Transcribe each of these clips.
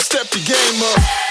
step your game up.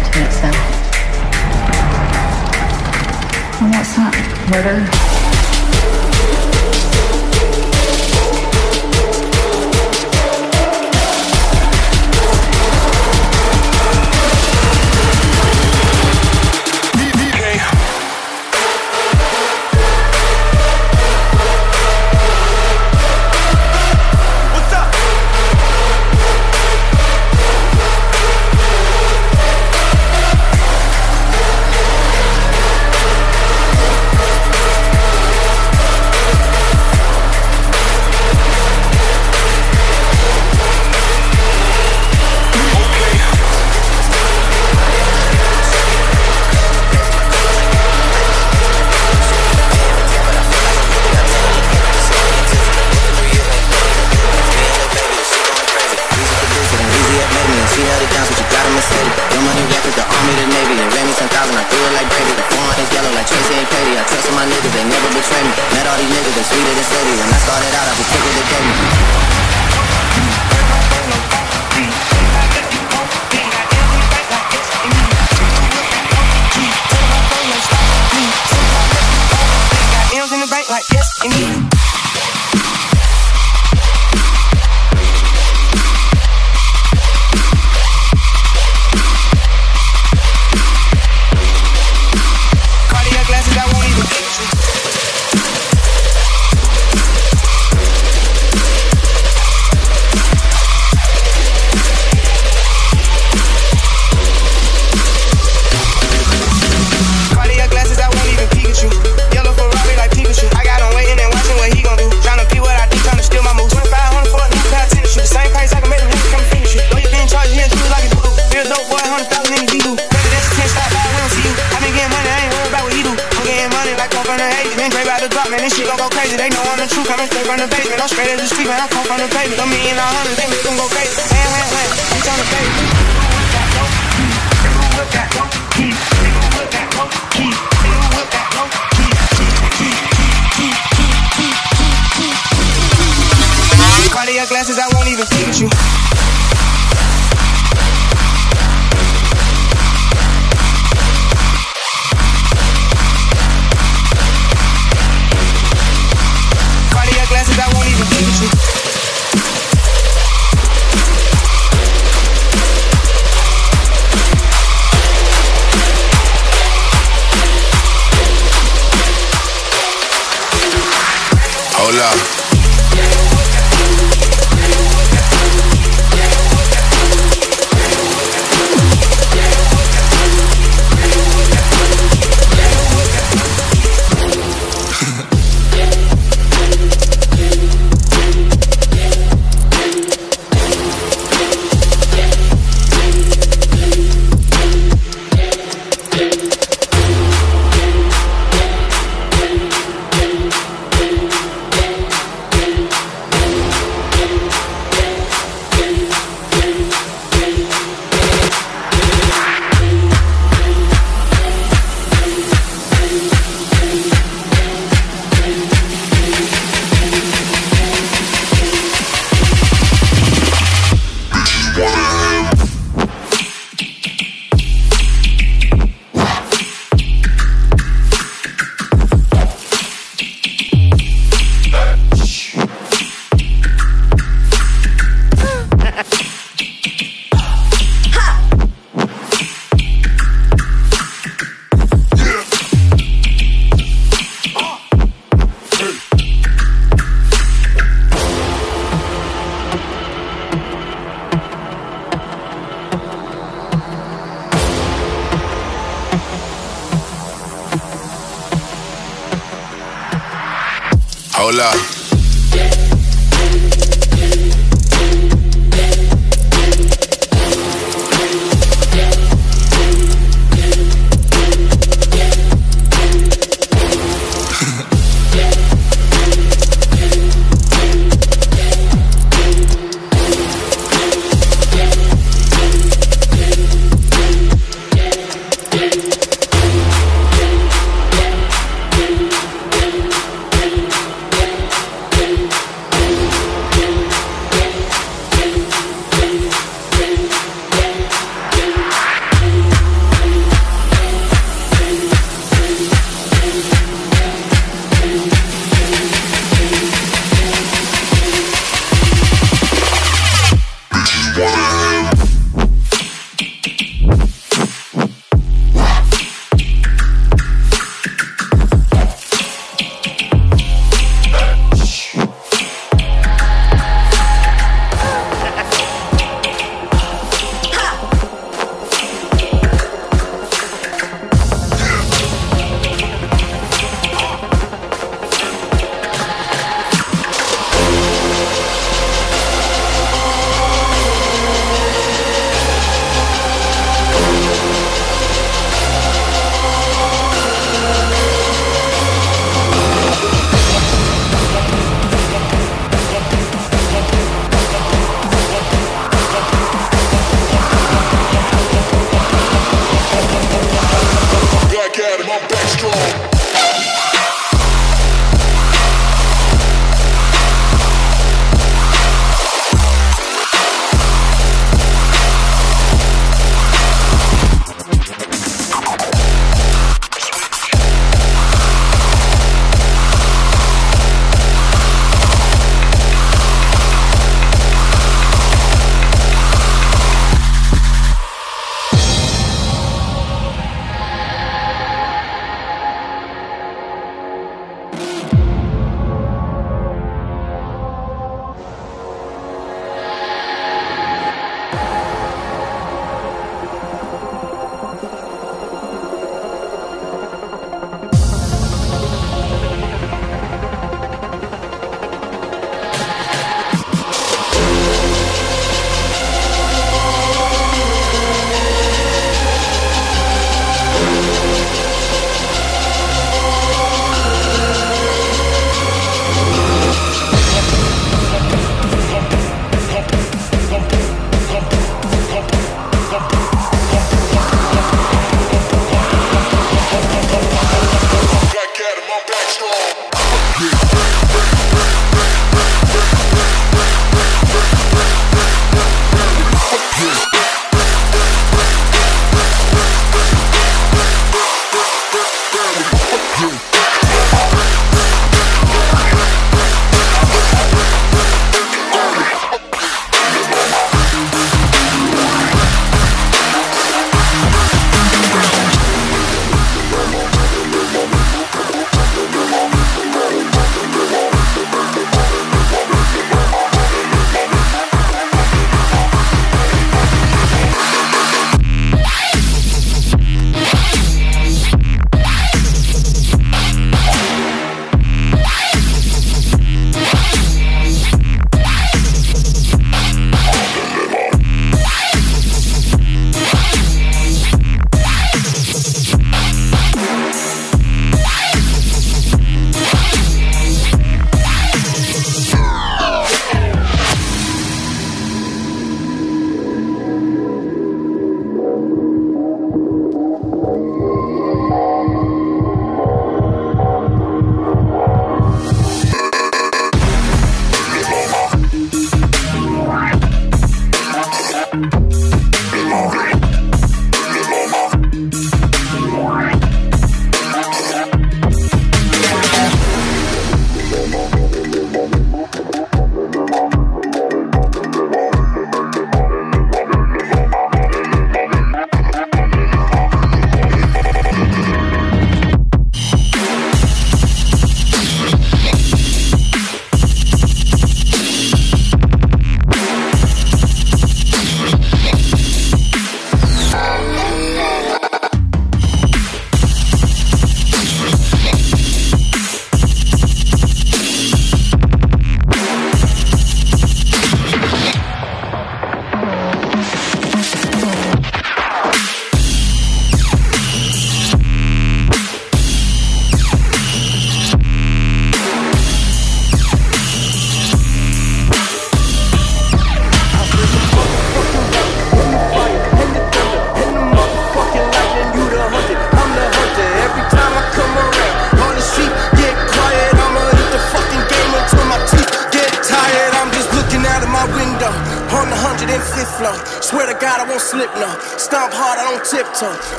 Ultimate sin. And what's that? Murder? The truth, coming straight from the basement. I'm straight as the street, man, I come from the pavement. A million a hundred, they make them go crazy. Wham, wham, wham, bitch on the pavement. Cardiac glasses, I won't even think at you. Cardiac Hola.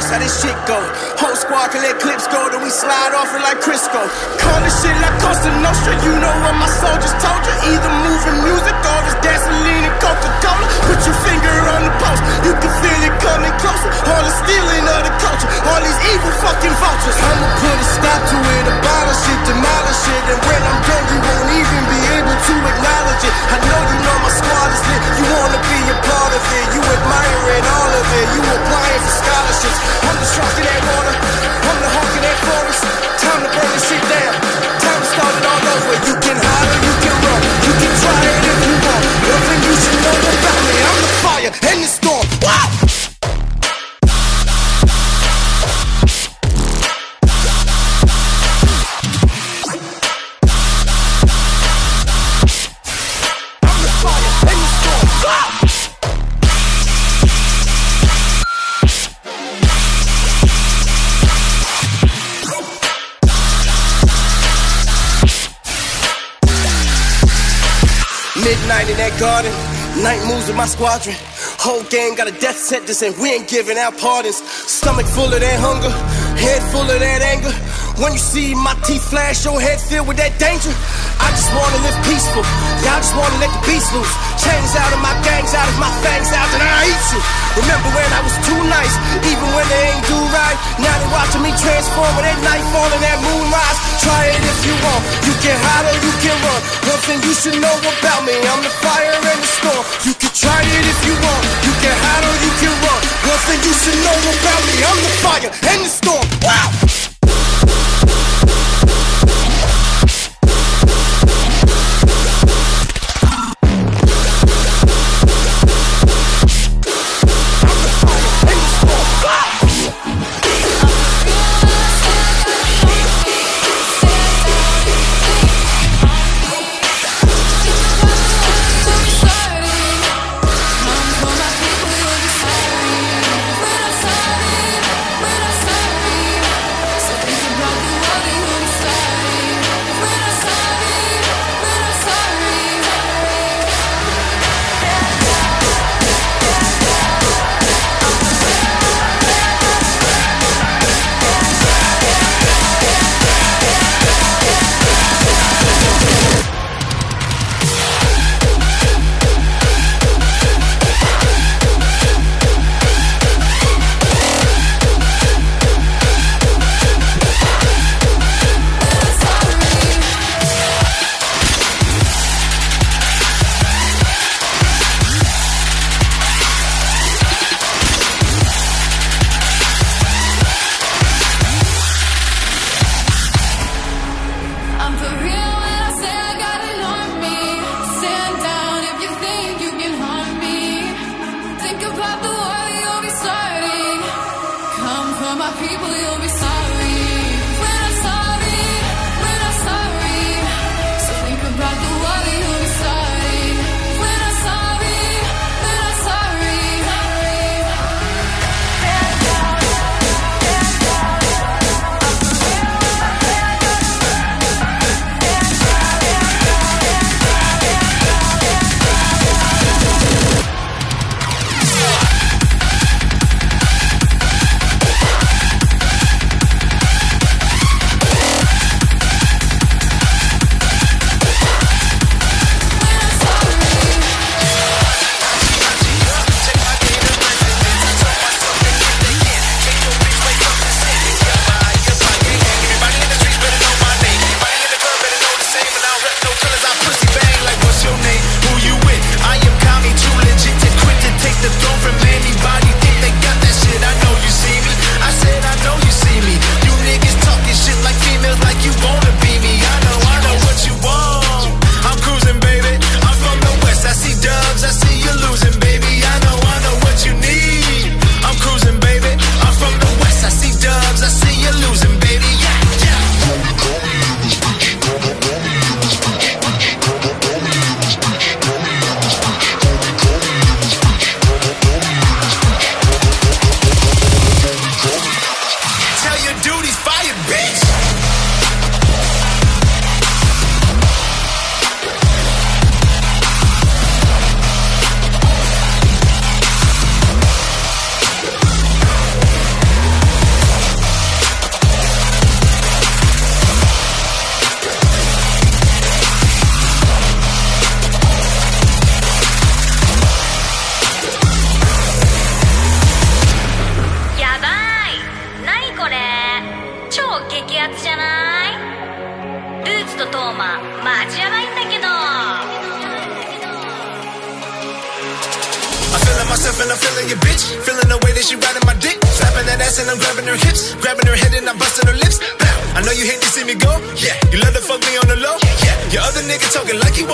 Just how this shit go. Whole squad can let clips go, then we slide off it like Crisco. Call this shit like Costa Nostra. You know what my soldiers told you. Either moving music or it's gasoline and Coca Cola. Put your finger on the post. You can feel it coming closer. All the stealing of the culture. All these evil fucking vultures. I'ma put a stop to it, abolish it, demolish it. And when I'm done, you won't even be able to acknowledge it. I know you know my squad is lit. You wanna be a part of it. You admiring all of it. You applying for scholarships. I'm the shark in that water. I'm the hawk in that forest. Time to burn this shit down. Time to start it all over. You can hide or you can run. You can try it if you want. You about me. I'm the fire and the storm. Night moves with my squadron. Whole gang got a death sentence and we ain't giving out pardons. Stomach full of that hunger, head full of that anger. When you see my teeth flash, your head filled with that danger. I just wanna live peaceful, y'all just wanna let the beast loose. Chains out of my gangs, out of my fangs out, and I eat you. Remember when I was too nice, even when they ain't do right. Now they watching me transform with that night fall and that moonrise. Try it if you want, you can hide or you can run. One thing you should know about me, I'm the fire and the storm. You can try it if you want, you can hide or you can run. One thing you should know about me, I'm the fire and the storm. Wow!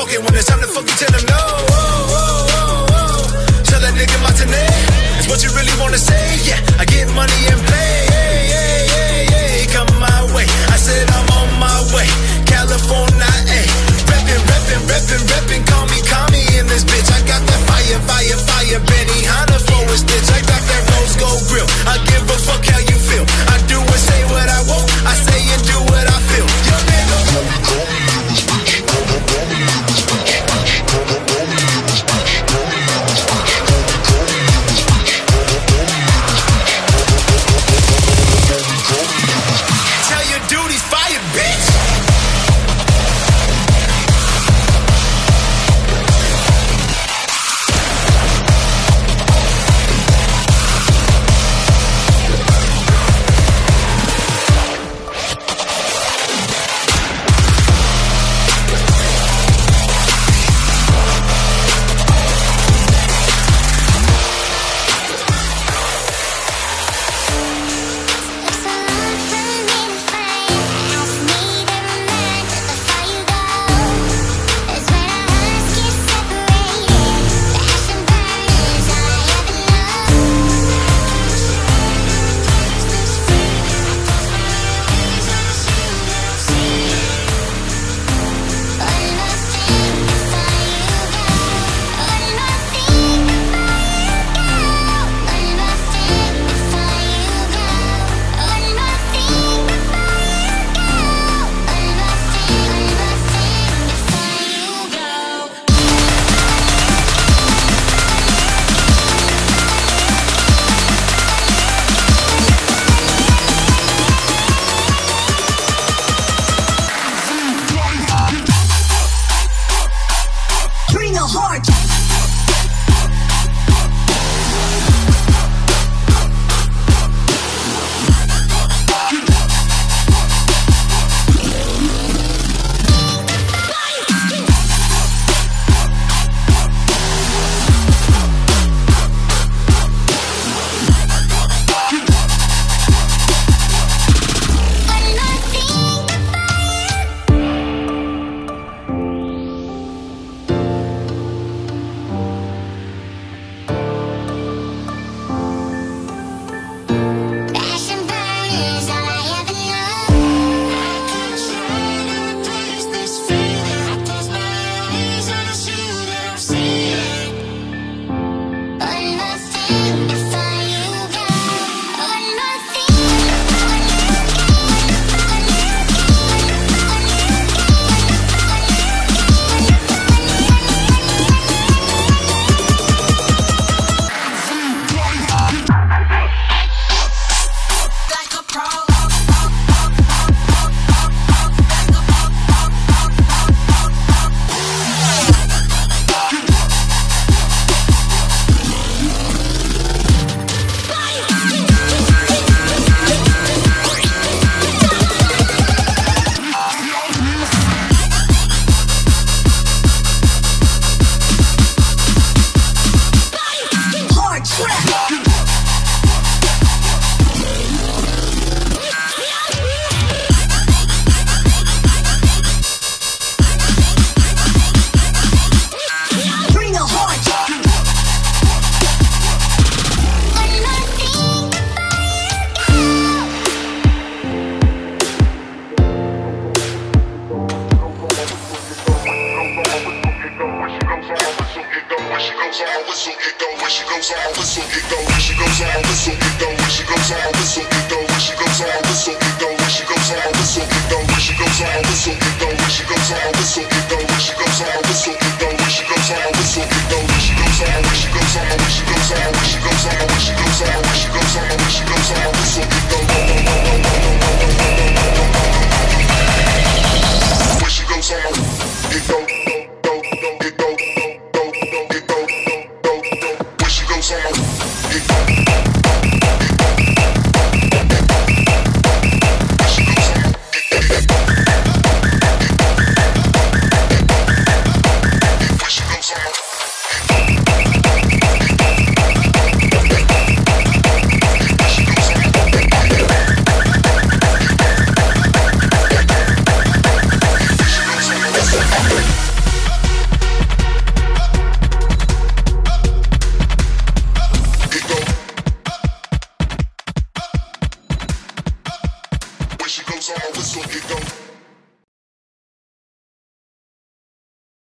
Walking. When it's time to fuck you,